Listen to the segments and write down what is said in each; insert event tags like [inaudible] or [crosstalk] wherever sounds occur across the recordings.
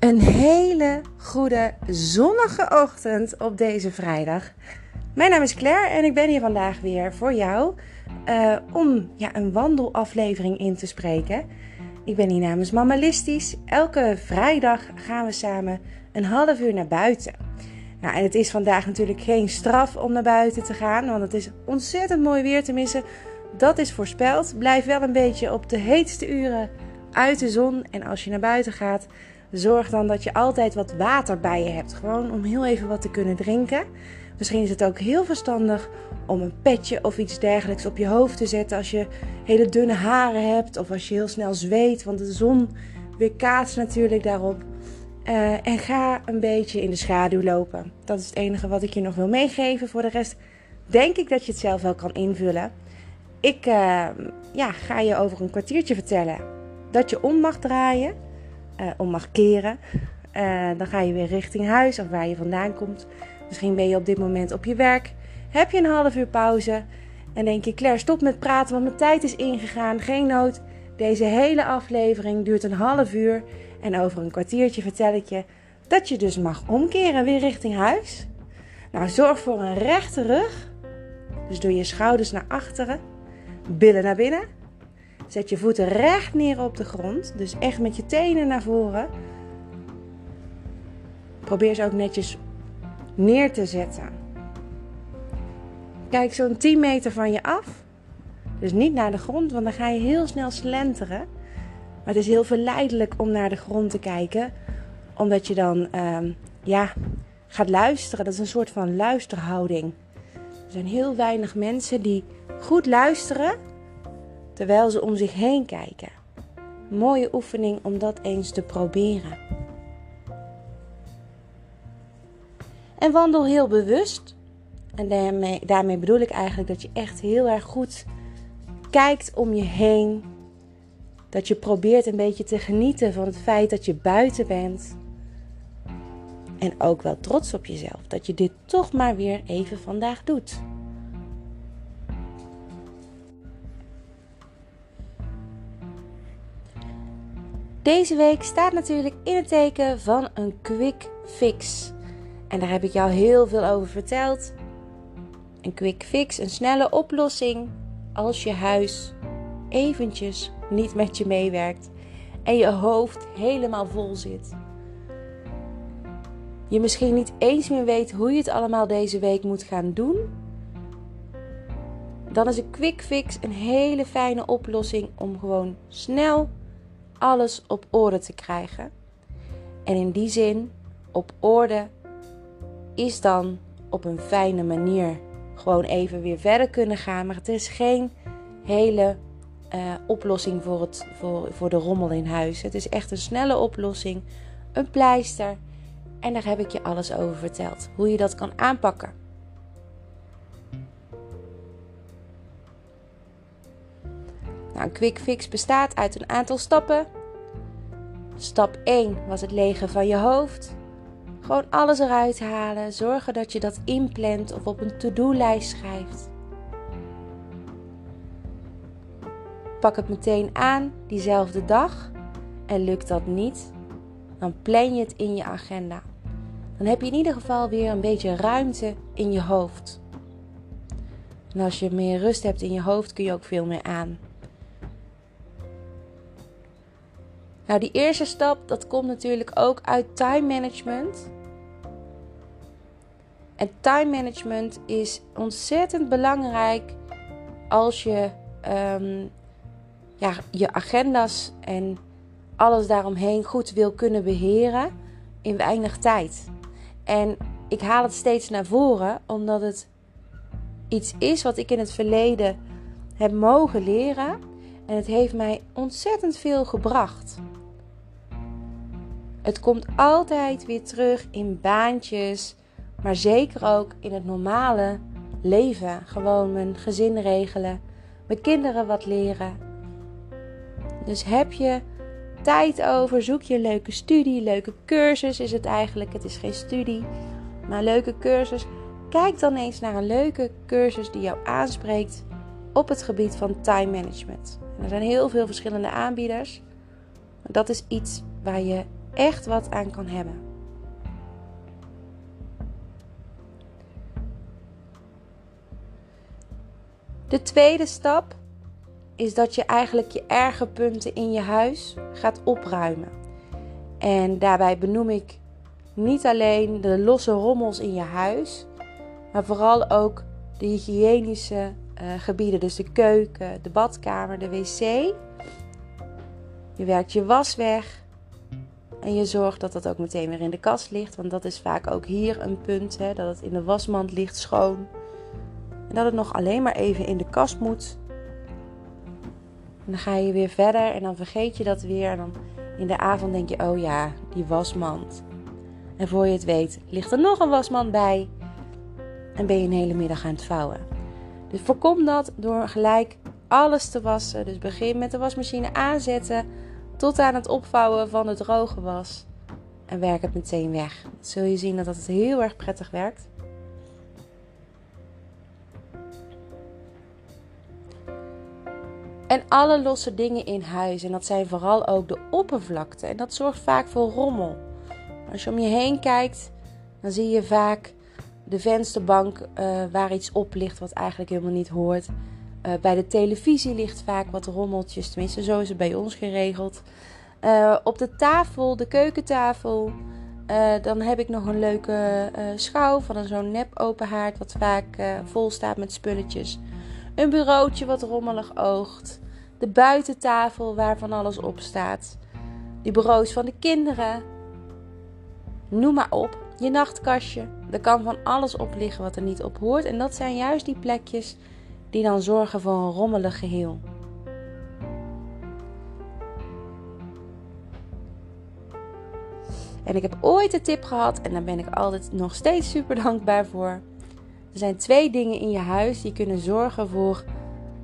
Een hele goede zonnige ochtend op deze vrijdag. Mijn naam is Claire en ik ben hier vandaag weer voor jou uh, om ja, een wandelaflevering in te spreken. Ik ben hier namens Mama Listisch. Elke vrijdag gaan we samen een half uur naar buiten. Nou, en het is vandaag natuurlijk geen straf om naar buiten te gaan, want het is ontzettend mooi weer. Tenminste, dat is voorspeld. Blijf wel een beetje op de heetste uren uit de zon. En als je naar buiten gaat, zorg dan dat je altijd wat water bij je hebt. Gewoon om heel even wat te kunnen drinken. Misschien is het ook heel verstandig om een petje of iets dergelijks op je hoofd te zetten als je hele dunne haren hebt of als je heel snel zweet, want de zon weerkaatst natuurlijk daarop. Uh, en ga een beetje in de schaduw lopen. Dat is het enige wat ik je nog wil meegeven. Voor de rest denk ik dat je het zelf wel kan invullen. Ik uh, ja, ga je over een kwartiertje vertellen dat je om mag draaien, uh, om mag keren. dan ga je weer richting huis of waar je vandaan komt. Misschien ben je op dit moment op je werk. Heb je een half uur pauze en denk je, Claire, stop met praten, want mijn tijd is ingegaan. Geen nood. Deze hele aflevering duurt een half uur. En over een kwartiertje vertel ik je dat je dus mag omkeren weer richting huis. Nou, zorg voor een rechte rug. Dus doe je schouders naar achteren, billen naar binnen. Zet je voeten recht neer op de grond. Dus echt met je tenen naar voren. Probeer ze ook netjes neer te zetten. Kijk zo'n 10 meter van je af. Dus niet naar de grond, want dan ga je heel snel slenteren. Maar het is heel verleidelijk om naar de grond te kijken, omdat je dan uh, ja, gaat luisteren. Dat is een soort van luisterhouding. Er zijn heel weinig mensen die goed luisteren terwijl ze om zich heen kijken. mooie oefening om dat eens te proberen. En wandel heel bewust. En daarmee, daarmee bedoel ik eigenlijk dat je echt heel erg goed kijkt om je heen. Dat je probeert een beetje te genieten van het feit dat je buiten bent. En ook wel trots op jezelf dat je dit toch maar weer even vandaag doet. Deze week staat natuurlijk in het teken van een quick fix. En daar heb ik jou heel veel over verteld. Een quick fix, een snelle oplossing als je huis eventjes niet met je meewerkt en je hoofd helemaal vol zit. Je misschien niet eens meer weet hoe je het allemaal deze week moet gaan doen. Dan is een quick fix een hele fijne oplossing om gewoon snel alles op orde te krijgen. En in die zin, op orde is dan op een fijne manier gewoon even weer verder kunnen gaan. Maar het is geen hele uh, oplossing voor, het, voor, voor de rommel in huis. Het is echt een snelle oplossing, een pleister. En daar heb ik je alles over verteld. Hoe je dat kan aanpakken. Nou, een quick fix bestaat uit een aantal stappen. Stap 1 was het legen van je hoofd. Gewoon alles eruit halen. Zorgen dat je dat inplant of op een to-do-lijst schrijft. Pak het meteen aan diezelfde dag. En lukt dat niet, dan plan je het in je agenda. Dan heb je in ieder geval weer een beetje ruimte in je hoofd. En als je meer rust hebt in je hoofd, kun je ook veel meer aan. Nou, die eerste stap, dat komt natuurlijk ook uit time management. En time management is ontzettend belangrijk als je um, ja, je agenda's en alles daaromheen goed wil kunnen beheren in weinig tijd. En ik haal het steeds naar voren omdat het iets is wat ik in het verleden heb mogen leren. En het heeft mij ontzettend veel gebracht. Het komt altijd weer terug in baantjes, maar zeker ook in het normale leven. Gewoon mijn gezin regelen, mijn kinderen wat leren, dus heb je tijd over, zoek je een leuke studie, leuke cursus is het eigenlijk. Het is geen studie, maar leuke cursus. Kijk dan eens naar een leuke cursus die jou aanspreekt op het gebied van time management. er zijn heel veel verschillende aanbieders. Maar dat is iets waar je echt wat aan kan hebben. De tweede stap is dat je eigenlijk je erge punten in je huis gaat opruimen. En daarbij benoem ik niet alleen de losse rommels in je huis, maar vooral ook de hygiënische uh, gebieden. Dus de keuken, de badkamer, de wc. Je werkt je was weg. En je zorgt dat dat ook meteen weer in de kast ligt. Want dat is vaak ook hier een punt. Hè, dat het in de wasmand ligt schoon. En dat het nog alleen maar even in de kast moet. En dan ga je weer verder en dan vergeet je dat weer. En dan in de avond denk je, oh ja, die wasmand. En voor je het weet, ligt er nog een wasmand bij. En ben je een hele middag aan het vouwen. Dus voorkom dat door gelijk alles te wassen. Dus begin met de wasmachine aanzetten tot aan het opvouwen van het droge was. En werk het meteen weg. Dan zul je zien dat het heel erg prettig werkt. En alle losse dingen in huis. En dat zijn vooral ook de oppervlakte. En dat zorgt vaak voor rommel. Als je om je heen kijkt, dan zie je vaak de vensterbank uh, waar iets op ligt wat eigenlijk helemaal niet hoort. Uh, bij de televisie ligt vaak wat rommeltjes, tenminste zo is het bij ons geregeld. Uh, op de tafel, de keukentafel, dan heb ik nog een leuke schouw van zo'n nep open haard wat vaak vol staat met spulletjes. Een bureautje wat rommelig oogt. De buitentafel waar van alles op staat. Die bureaus van de kinderen. Noem maar op. Je nachtkastje. Er kan van alles op liggen wat er niet op hoort. En dat zijn juist die plekjes die dan zorgen voor een rommelig geheel. En ik heb ooit de tip gehad, en daar ben ik altijd nog steeds super dankbaar voor. Er zijn twee dingen in je huis die kunnen zorgen voor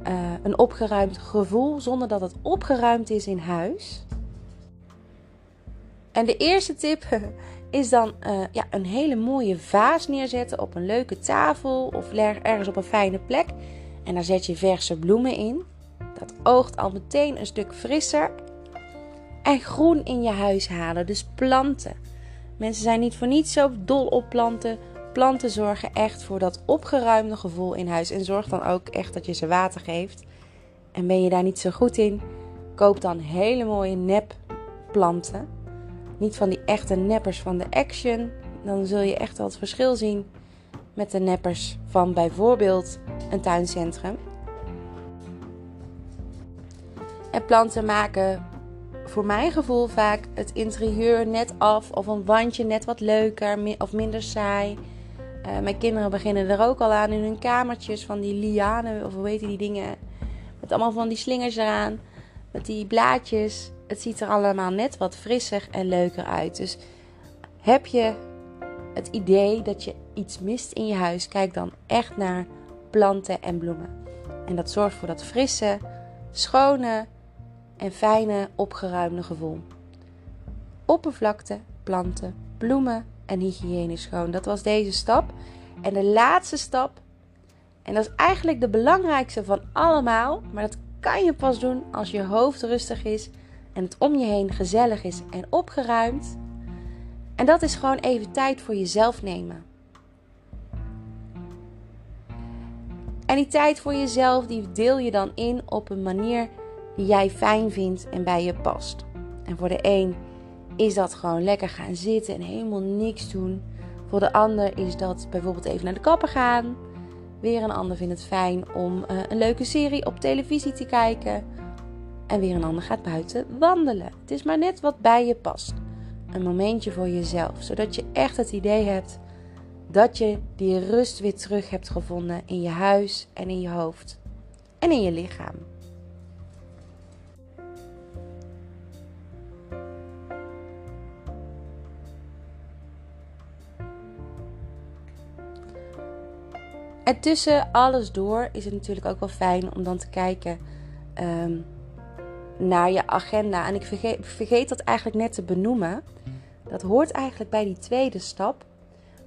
uh, een opgeruimd gevoel zonder dat het opgeruimd is in huis. En de eerste tip [laughs] is dan uh, ja, een hele mooie vaas neerzetten op een leuke tafel of ergens op een fijne plek. En daar zet je verse bloemen in. Dat oogt al meteen een stuk frisser. En groen in je huis halen, dus planten. Mensen zijn niet voor niets zo dol op planten. Planten zorgen echt voor dat opgeruimde gevoel in huis. En zorg dan ook echt dat je ze water geeft. En ben je daar niet zo goed in, koop dan hele mooie nepplanten. Niet van die echte neppers van de Action. Dan zul je echt wel het verschil zien met de neppers van bijvoorbeeld een tuincentrum. En planten maken voor mijn gevoel vaak het interieur net af of een wandje net wat leuker of minder saai. Uh, mijn kinderen beginnen er ook al aan in hun kamertjes van die lianen of hoe heet die dingen. Met allemaal van die slingers eraan. Met die blaadjes. Het ziet er allemaal net wat frisser en leuker uit. Dus heb je het idee dat je iets mist in je huis, kijk dan echt naar planten en bloemen. En dat zorgt voor dat frisse, schone en fijne, opgeruimde gevoel. Oppervlakte, planten, bloemen en hygiëne schoon. Dat was deze stap. En de laatste stap, en dat is eigenlijk de belangrijkste van allemaal, maar dat kan je pas doen als je hoofd rustig is en het om je heen gezellig is en opgeruimd. En dat is gewoon even tijd voor jezelf nemen. En die tijd voor jezelf, die deel je dan in op een manier die jij fijn vindt en bij je past. En voor de een is dat gewoon lekker gaan zitten en helemaal niks doen. Voor de ander is dat bijvoorbeeld even naar de kapper gaan. Weer een ander vindt het fijn om uh, een leuke serie op televisie te kijken. En weer een ander gaat buiten wandelen. Het is maar net wat bij je past. Een momentje voor jezelf, zodat je echt het idee hebt dat je die rust weer terug hebt gevonden in je huis en in je hoofd en in je lichaam. En tussen alles door is het natuurlijk ook wel fijn om dan te kijken um, naar je agenda. En ik vergeet, vergeet dat eigenlijk net te benoemen. Dat hoort eigenlijk bij die tweede stap.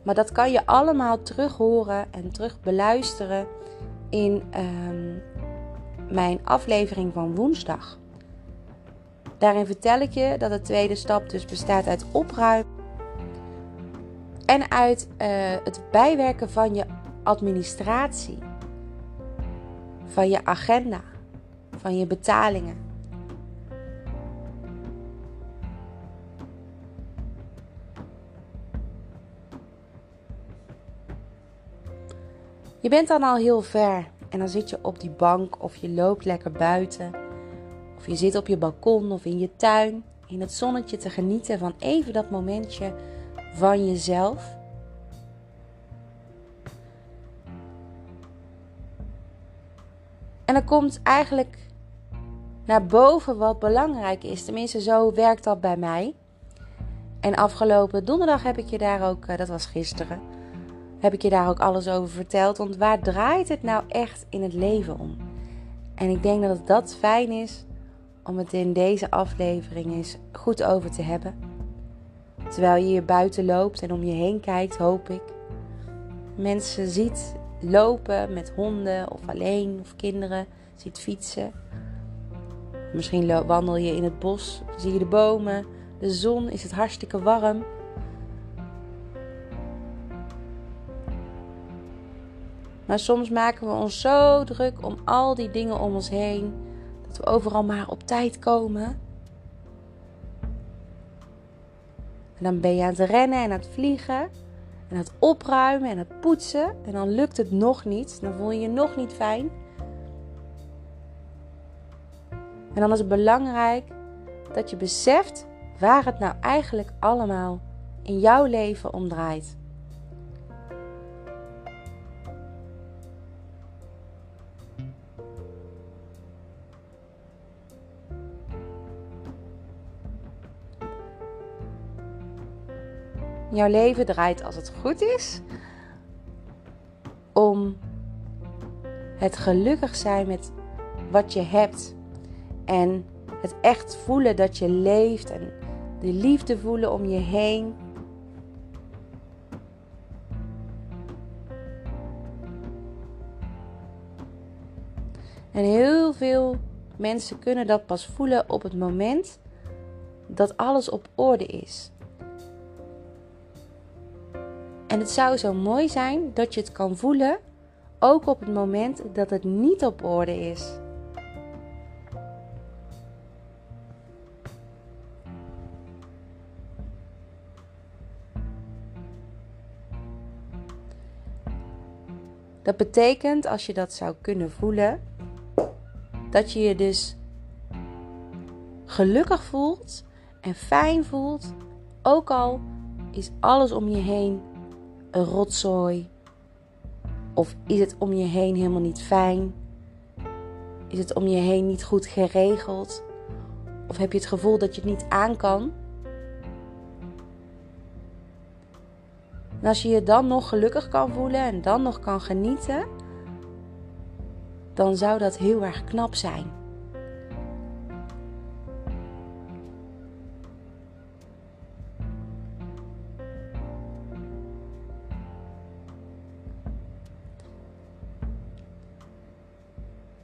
Maar dat kan je allemaal terug horen en terug beluisteren in um, mijn aflevering van woensdag. Daarin vertel ik je dat de tweede stap dus bestaat uit opruimen en uit uh, het bijwerken van je administratie, van je agenda, van je betalingen. Je bent dan al heel ver en dan zit je op die bank of je loopt lekker buiten. Of je zit op je balkon of in je tuin in het zonnetje te genieten van even dat momentje van jezelf. En er komt eigenlijk naar boven wat belangrijk is. Tenminste, zo werkt dat bij mij. En afgelopen donderdag heb ik je daar ook, eh, dat was gisteren, heb ik je daar ook alles over verteld. Want waar draait het nou echt in het leven om? En ik denk dat het dat fijn is om het in deze aflevering eens goed over te hebben. Terwijl je hier buiten loopt en om je heen kijkt, hoop ik. Mensen ziet lopen met honden of alleen of kinderen, ziet fietsen. Misschien wandel je in het bos, zie je de bomen, de zon, is het hartstikke warm. Maar soms maken we ons zo druk om al die dingen om ons heen, dat we overal maar op tijd komen. En dan ben je aan het rennen en aan het vliegen, en aan het opruimen en het poetsen. En dan lukt het nog niet, dan voel je je nog niet fijn. En dan is het belangrijk dat je beseft waar het nou eigenlijk allemaal in jouw leven om draait. Jouw leven draait als het goed is om het gelukkig zijn met wat je hebt. En het echt voelen dat je leeft en de liefde voelen om je heen. En heel veel mensen kunnen dat pas voelen op het moment dat alles op orde is. En het zou zo mooi zijn dat je het kan voelen, ook op het moment dat het niet op orde is. Dat betekent, als je dat zou kunnen voelen, dat je je dus gelukkig voelt en fijn voelt, ook al is alles om je heen een rotzooi? Of is het om je heen helemaal niet fijn? Is het om je heen niet goed geregeld? Of heb je het gevoel dat je het niet aan kan? Als je je dan nog gelukkig kan voelen en dan nog kan genieten, dan zou dat heel erg knap zijn.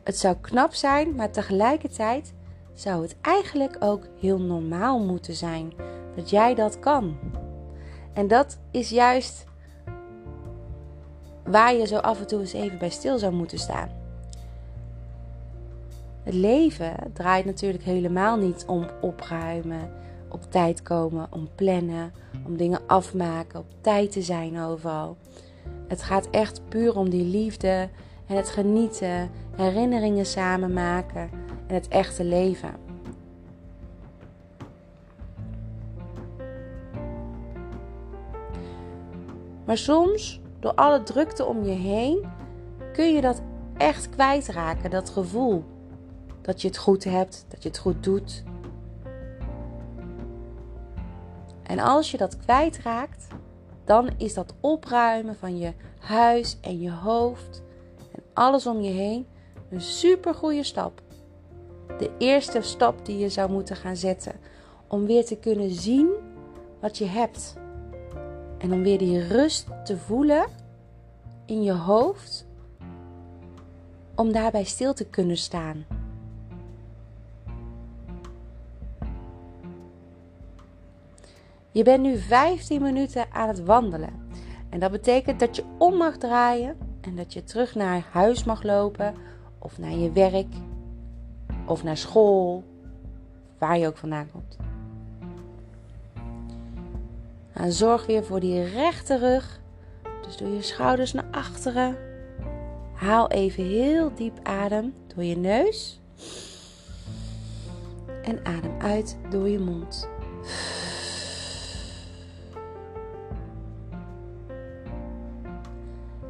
Het zou knap zijn, maar tegelijkertijd zou het eigenlijk ook heel normaal moeten zijn dat jij dat kan. En dat is juist waar je zo af en toe eens even bij stil zou moeten staan. Het leven draait natuurlijk helemaal niet om opruimen, op tijd komen, om plannen, om dingen afmaken, op tijd te zijn overal. Het gaat echt puur om die liefde en het genieten, herinneringen samen maken en het echte leven. Maar soms, door alle drukte om je heen, kun je dat echt kwijtraken, dat gevoel. Dat je het goed hebt, dat je het goed doet. En als je dat kwijtraakt, dan is dat opruimen van je huis en je hoofd alles om je heen een super goede stap. De eerste stap die je zou moeten gaan zetten om weer te kunnen zien wat je hebt. En om weer die rust te voelen in je hoofd. Om daarbij stil te kunnen staan. Je bent nu 15 minuten aan het wandelen. En dat betekent dat je om mag draaien en dat je terug naar huis mag lopen of naar je werk of naar school, waar je ook vandaan komt. En zorg weer voor die rechte rug. Dus doe je schouders naar achteren. Haal even heel diep adem door je neus. En adem uit door je mond.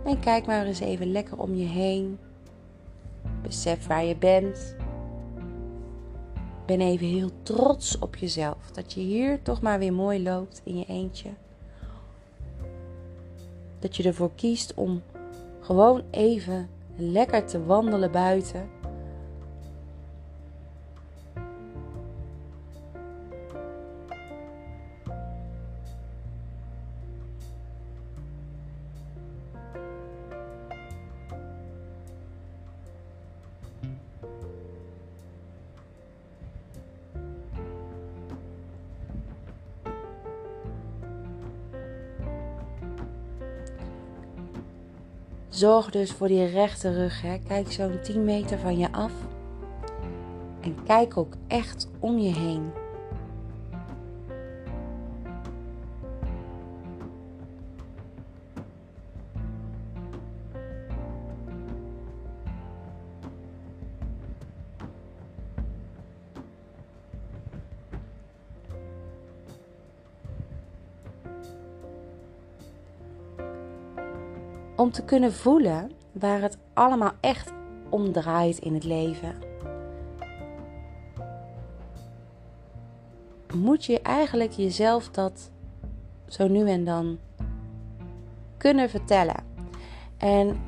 En kijk maar eens even lekker om je heen. Besef waar je bent. Ben even heel trots op jezelf dat je hier toch maar weer mooi loopt in je eentje. Dat je ervoor kiest om gewoon even lekker te wandelen buiten. Zorg dus voor die rechte rug. Hè. Kijk zo'n 10 meter van je af. En kijk ook echt om je heen. Te kunnen voelen waar het allemaal echt om draait in het leven. Moet je eigenlijk jezelf dat zo nu en dan kunnen vertellen. En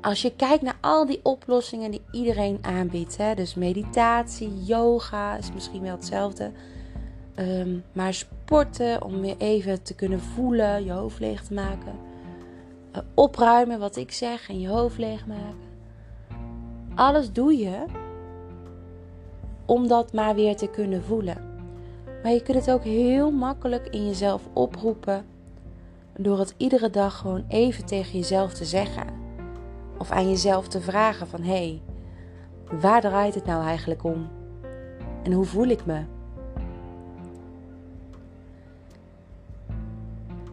als je kijkt naar al die oplossingen die iedereen aanbiedt, hè, dus meditatie, yoga is misschien wel hetzelfde. Ehm, maar sporten om weer even te kunnen voelen, je hoofd leeg te maken opruimen wat ik zeg en je hoofd leegmaken. Alles doe je om dat maar weer te kunnen voelen. Maar je kunt het ook heel makkelijk in jezelf oproepen door het iedere dag gewoon even tegen jezelf te zeggen. Of aan jezelf te vragen van hé, hey, waar draait het nou eigenlijk om? En hoe voel ik me?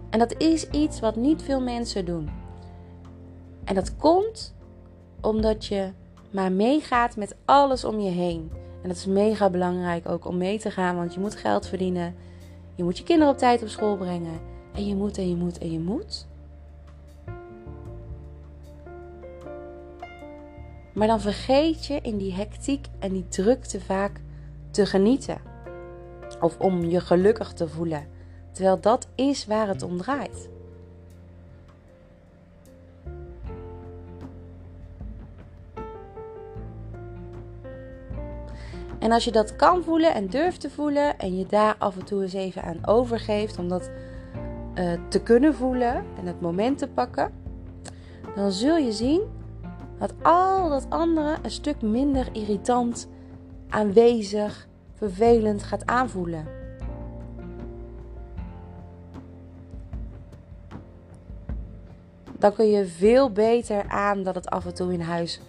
En dat is iets wat niet veel mensen doen. En dat komt omdat je maar meegaat met alles om je heen. En dat is mega belangrijk ook om mee te gaan, want je moet geld verdienen. Je moet je kinderen op tijd op school brengen. En je moet en je moet en je moet. Maar dan vergeet je in die hectiek en die drukte vaak te genieten. Of om je gelukkig te voelen. Terwijl dat is waar het om draait. En als je dat kan voelen en durft te voelen en je daar af en toe eens even aan overgeeft om dat uh, te kunnen voelen en het moment te pakken, dan zul je zien dat al dat andere een stuk minder irritant, aanwezig, vervelend gaat aanvoelen. Dan kun je veel beter aan dat het af en toe in huis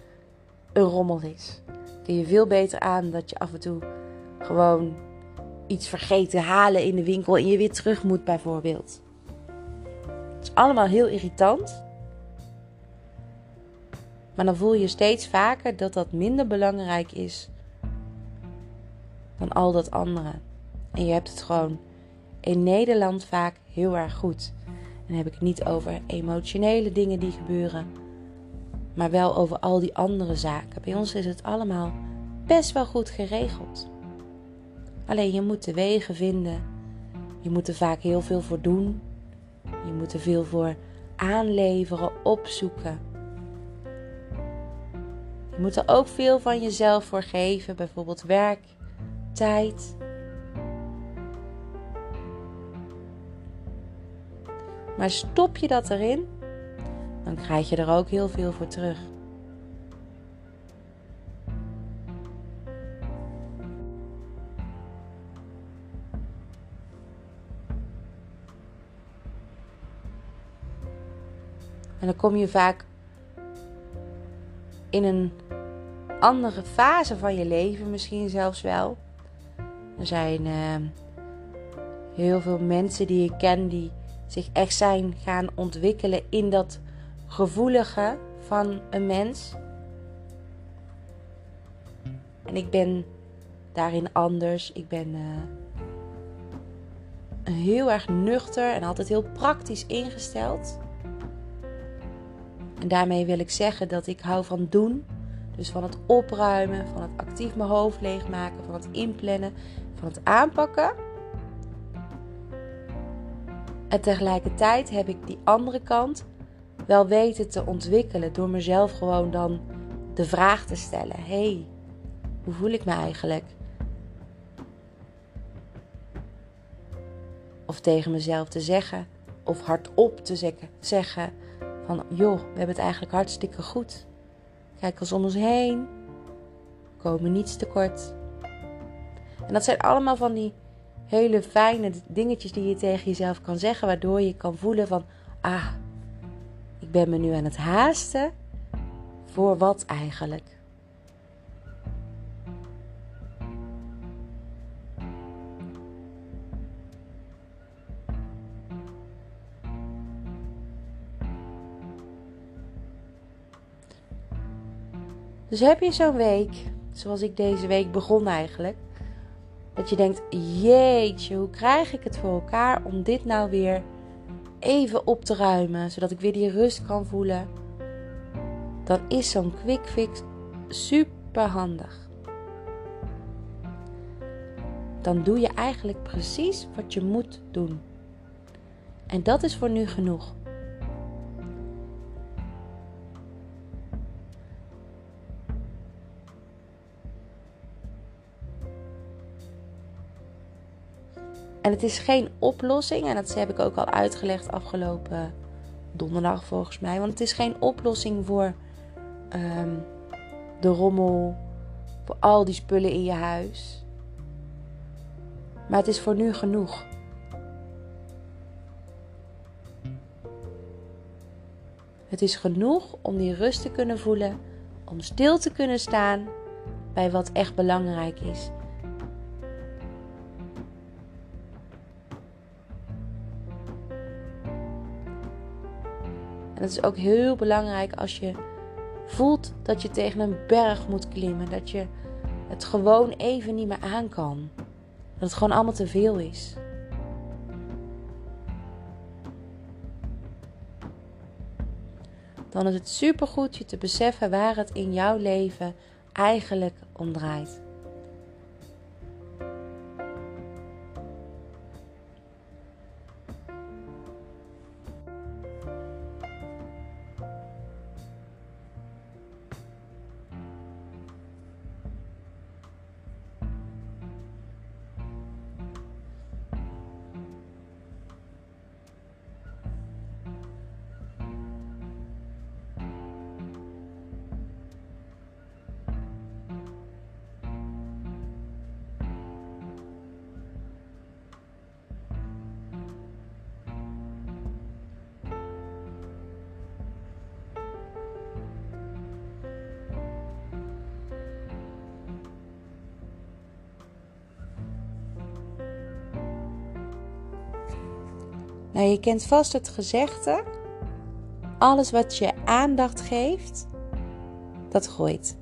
een rommel is. Kun je veel beter aan dat je af en toe gewoon iets vergeet te halen in de winkel en je weer terug moet bijvoorbeeld. Het is allemaal heel irritant. Maar dan voel je steeds vaker dat dat minder belangrijk is dan al dat andere. En je hebt het gewoon in Nederland vaak heel erg goed dan heb ik het niet over emotionele dingen die gebeuren, maar wel over al die andere zaken. Bij ons is het allemaal best wel goed geregeld. Alleen je moet de wegen vinden. Je moet er vaak heel veel voor doen. Je moet er veel voor aanleveren, opzoeken. Je moet er ook veel van jezelf voor geven, bijvoorbeeld werk, tijd, Maar stop je dat erin, dan krijg je er ook heel veel voor terug. En dan kom je vaak in een andere fase van je leven, misschien zelfs wel. Er zijn eh, heel veel mensen die ik ken die zich echt zijn gaan ontwikkelen in dat gevoelige van een mens. En ik ben daarin anders. Ik ben uh, heel erg nuchter en altijd heel praktisch ingesteld. En daarmee wil ik zeggen dat ik hou van doen. Dus van het opruimen, van het actief mijn hoofd leegmaken, van het inplannen, van het aanpakken. En tegelijkertijd heb ik die andere kant wel weten te ontwikkelen door mezelf gewoon dan de vraag te stellen: hey, hoe voel ik me eigenlijk? Of tegen mezelf te zeggen, of hardop te zeggen: van joh, we hebben het eigenlijk hartstikke goed. Kijk eens om ons heen, we komen niets tekort. En dat zijn allemaal van die hele fijne dingetjes die je tegen jezelf kan zeggen, waardoor je kan voelen van ah, ik ben me nu aan het haasten voor wat eigenlijk. Dus heb je zo'n week, zoals ik deze week begon eigenlijk, dat je denkt: jeetje, hoe krijg ik het voor elkaar om dit nou weer even op te ruimen, zodat ik weer die rust kan voelen? Dan is zo'n quick fix super handig. Dan doe je eigenlijk precies wat je moet doen. En dat is voor nu genoeg. En het is geen oplossing, en dat heb ik ook al uitgelegd afgelopen donderdag volgens mij. Want het is geen oplossing voor ehm, de rommel, voor al die spullen in je huis. Maar het is voor nu genoeg. Het is genoeg om die rust te kunnen voelen, om stil te kunnen staan bij wat echt belangrijk is. En het is ook heel belangrijk als je voelt dat je tegen een berg moet klimmen. Dat je het gewoon even niet meer aan kan. Dat het gewoon allemaal te veel is. Dan is het supergoed je te beseffen waar het in jouw leven eigenlijk om draait. Nou, je kent vast het gezegde: alles wat je aandacht geeft, dat groeit.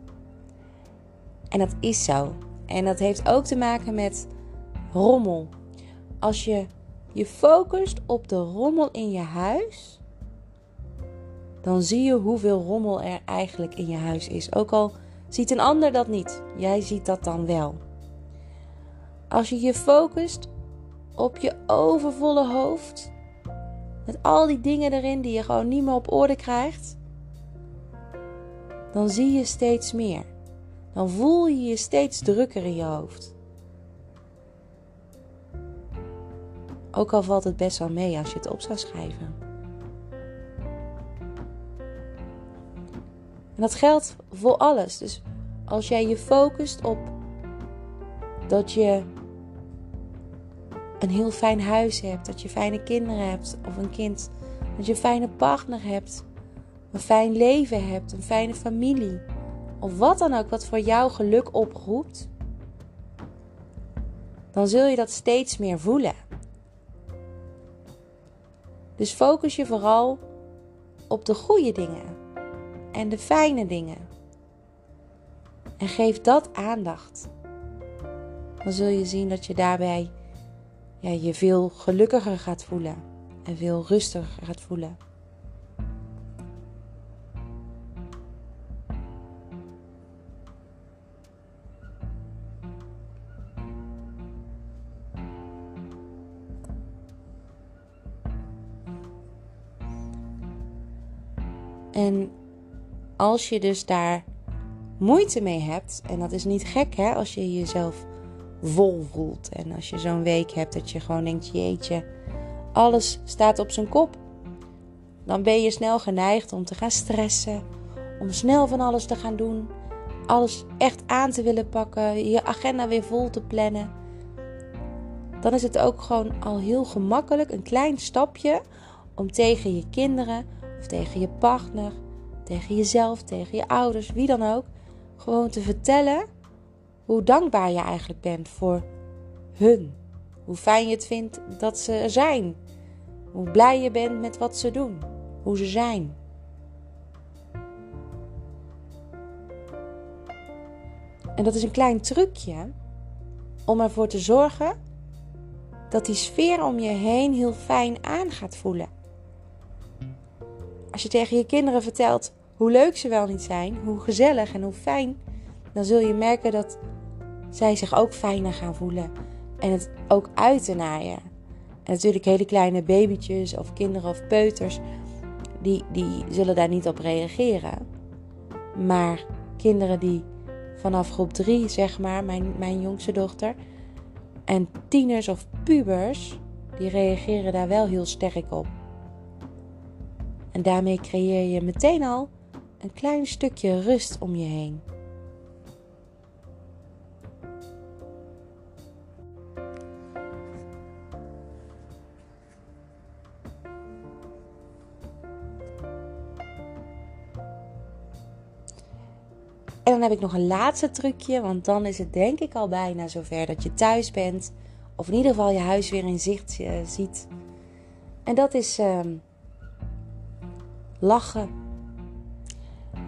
En dat is zo. En dat heeft ook te maken met rommel. Als je je focust op de rommel in je huis, dan zie je hoeveel rommel er eigenlijk in je huis is. Ook al ziet een ander dat niet, jij ziet dat dan wel. Als je je focust op je overvolle hoofd, met al die dingen erin die je gewoon niet meer op orde krijgt. Dan zie je steeds meer. Dan voel je je steeds drukker in je hoofd. Ook al valt het best wel mee als je het op zou schrijven. En dat geldt voor alles. Dus als jij je focust op dat je een heel fijn huis hebt, dat je fijne kinderen hebt of een kind, dat je een fijne partner hebt, een fijn leven hebt, een fijne familie, of wat dan ook wat voor jou geluk oproept, dan zul je dat steeds meer voelen. Dus focus je vooral op de goede dingen en de fijne dingen. En geef dat aandacht. Dan zul je zien dat je daarbij ja, je veel gelukkiger gaat voelen en veel rustiger gaat voelen. En als je dus daar moeite mee hebt, en dat is niet gek hè, als je jezelf vol voelt. En als je zo'n week hebt dat je gewoon denkt, jeetje, alles staat op zijn kop. Dan ben je snel geneigd om te gaan stressen, om snel van alles te gaan doen, alles echt aan te willen pakken, je agenda weer vol te plannen. Dan is het ook gewoon al heel gemakkelijk een klein stapje om tegen je kinderen of tegen je partner, tegen jezelf, tegen je ouders, wie dan ook, gewoon te vertellen hoe dankbaar je eigenlijk bent voor hun. Hoe fijn je het vindt dat ze er zijn. Hoe blij je bent met wat ze doen. Hoe ze zijn. En dat is een klein trucje om ervoor te zorgen dat die sfeer om je heen heel fijn aan gaat voelen. Als je tegen je kinderen vertelt hoe leuk ze wel niet zijn, hoe gezellig en hoe fijn, dan zul je merken dat zij zich ook fijner gaan voelen en het ook uiten naar je. En natuurlijk hele kleine babytjes of kinderen of peuters, die, die zullen daar niet op reageren. Maar kinderen die vanaf groep 3, zeg maar, mijn, mijn jongste dochter, en tieners of pubers, die reageren daar wel heel sterk op. En daarmee creëer je meteen al een klein stukje rust om je heen. Dan heb ik nog een laatste trucje, want dan is het denk ik al bijna zover dat je thuis bent. Of in ieder geval je huis weer in zicht uh, ziet. En dat is uh, lachen.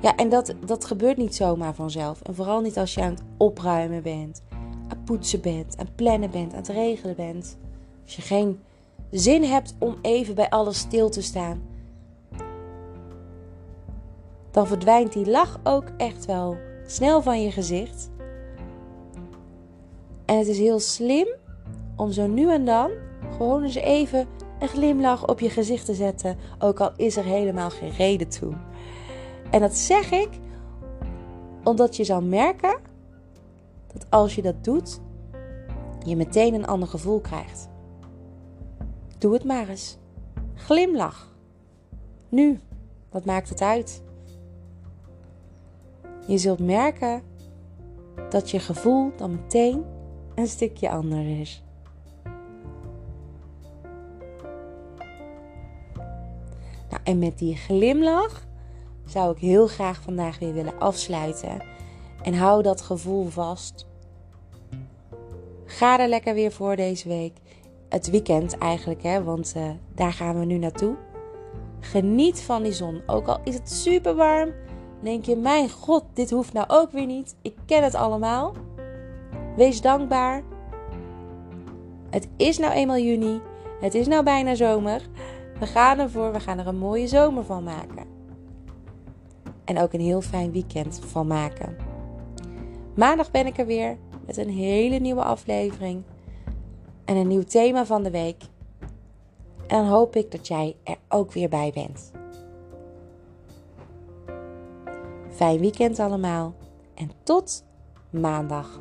Ja, en dat, dat gebeurt niet zomaar vanzelf. En vooral niet als je aan het opruimen bent, aan het poetsen bent, aan het plannen bent, aan het regelen bent. Als je geen zin hebt om even bij alles stil te staan, dan verdwijnt die lach ook echt wel snel van je gezicht. En het is heel slim om zo nu en dan gewoon eens even een glimlach op je gezicht te zetten, ook al is er helemaal geen reden toe. En dat zeg ik omdat je zal merken dat als je dat doet, je meteen een ander gevoel krijgt. Doe het maar eens. Glimlach. Nu, wat maakt het uit? Je zult merken dat je gevoel dan meteen een stukje anders is. Nou, en met die glimlach zou ik heel graag vandaag weer willen afsluiten. En hou dat gevoel vast. Ga er lekker weer voor deze week. Het weekend eigenlijk, hè, want uh, daar gaan we nu naartoe. Geniet van die zon. Ook al is het super warm, denk je: Mijn god, dit hoeft nou ook weer niet. Ik ken het allemaal. Wees dankbaar. Het is nou eenmaal juni. Het is nou bijna zomer. We gaan ervoor. We gaan er een mooie zomer van maken. En ook een heel fijn weekend van maken. Maandag ben ik er weer met een hele nieuwe aflevering. En een nieuw thema van de week. En dan hoop ik dat jij er ook weer bij bent. Fijn weekend allemaal en tot maandag.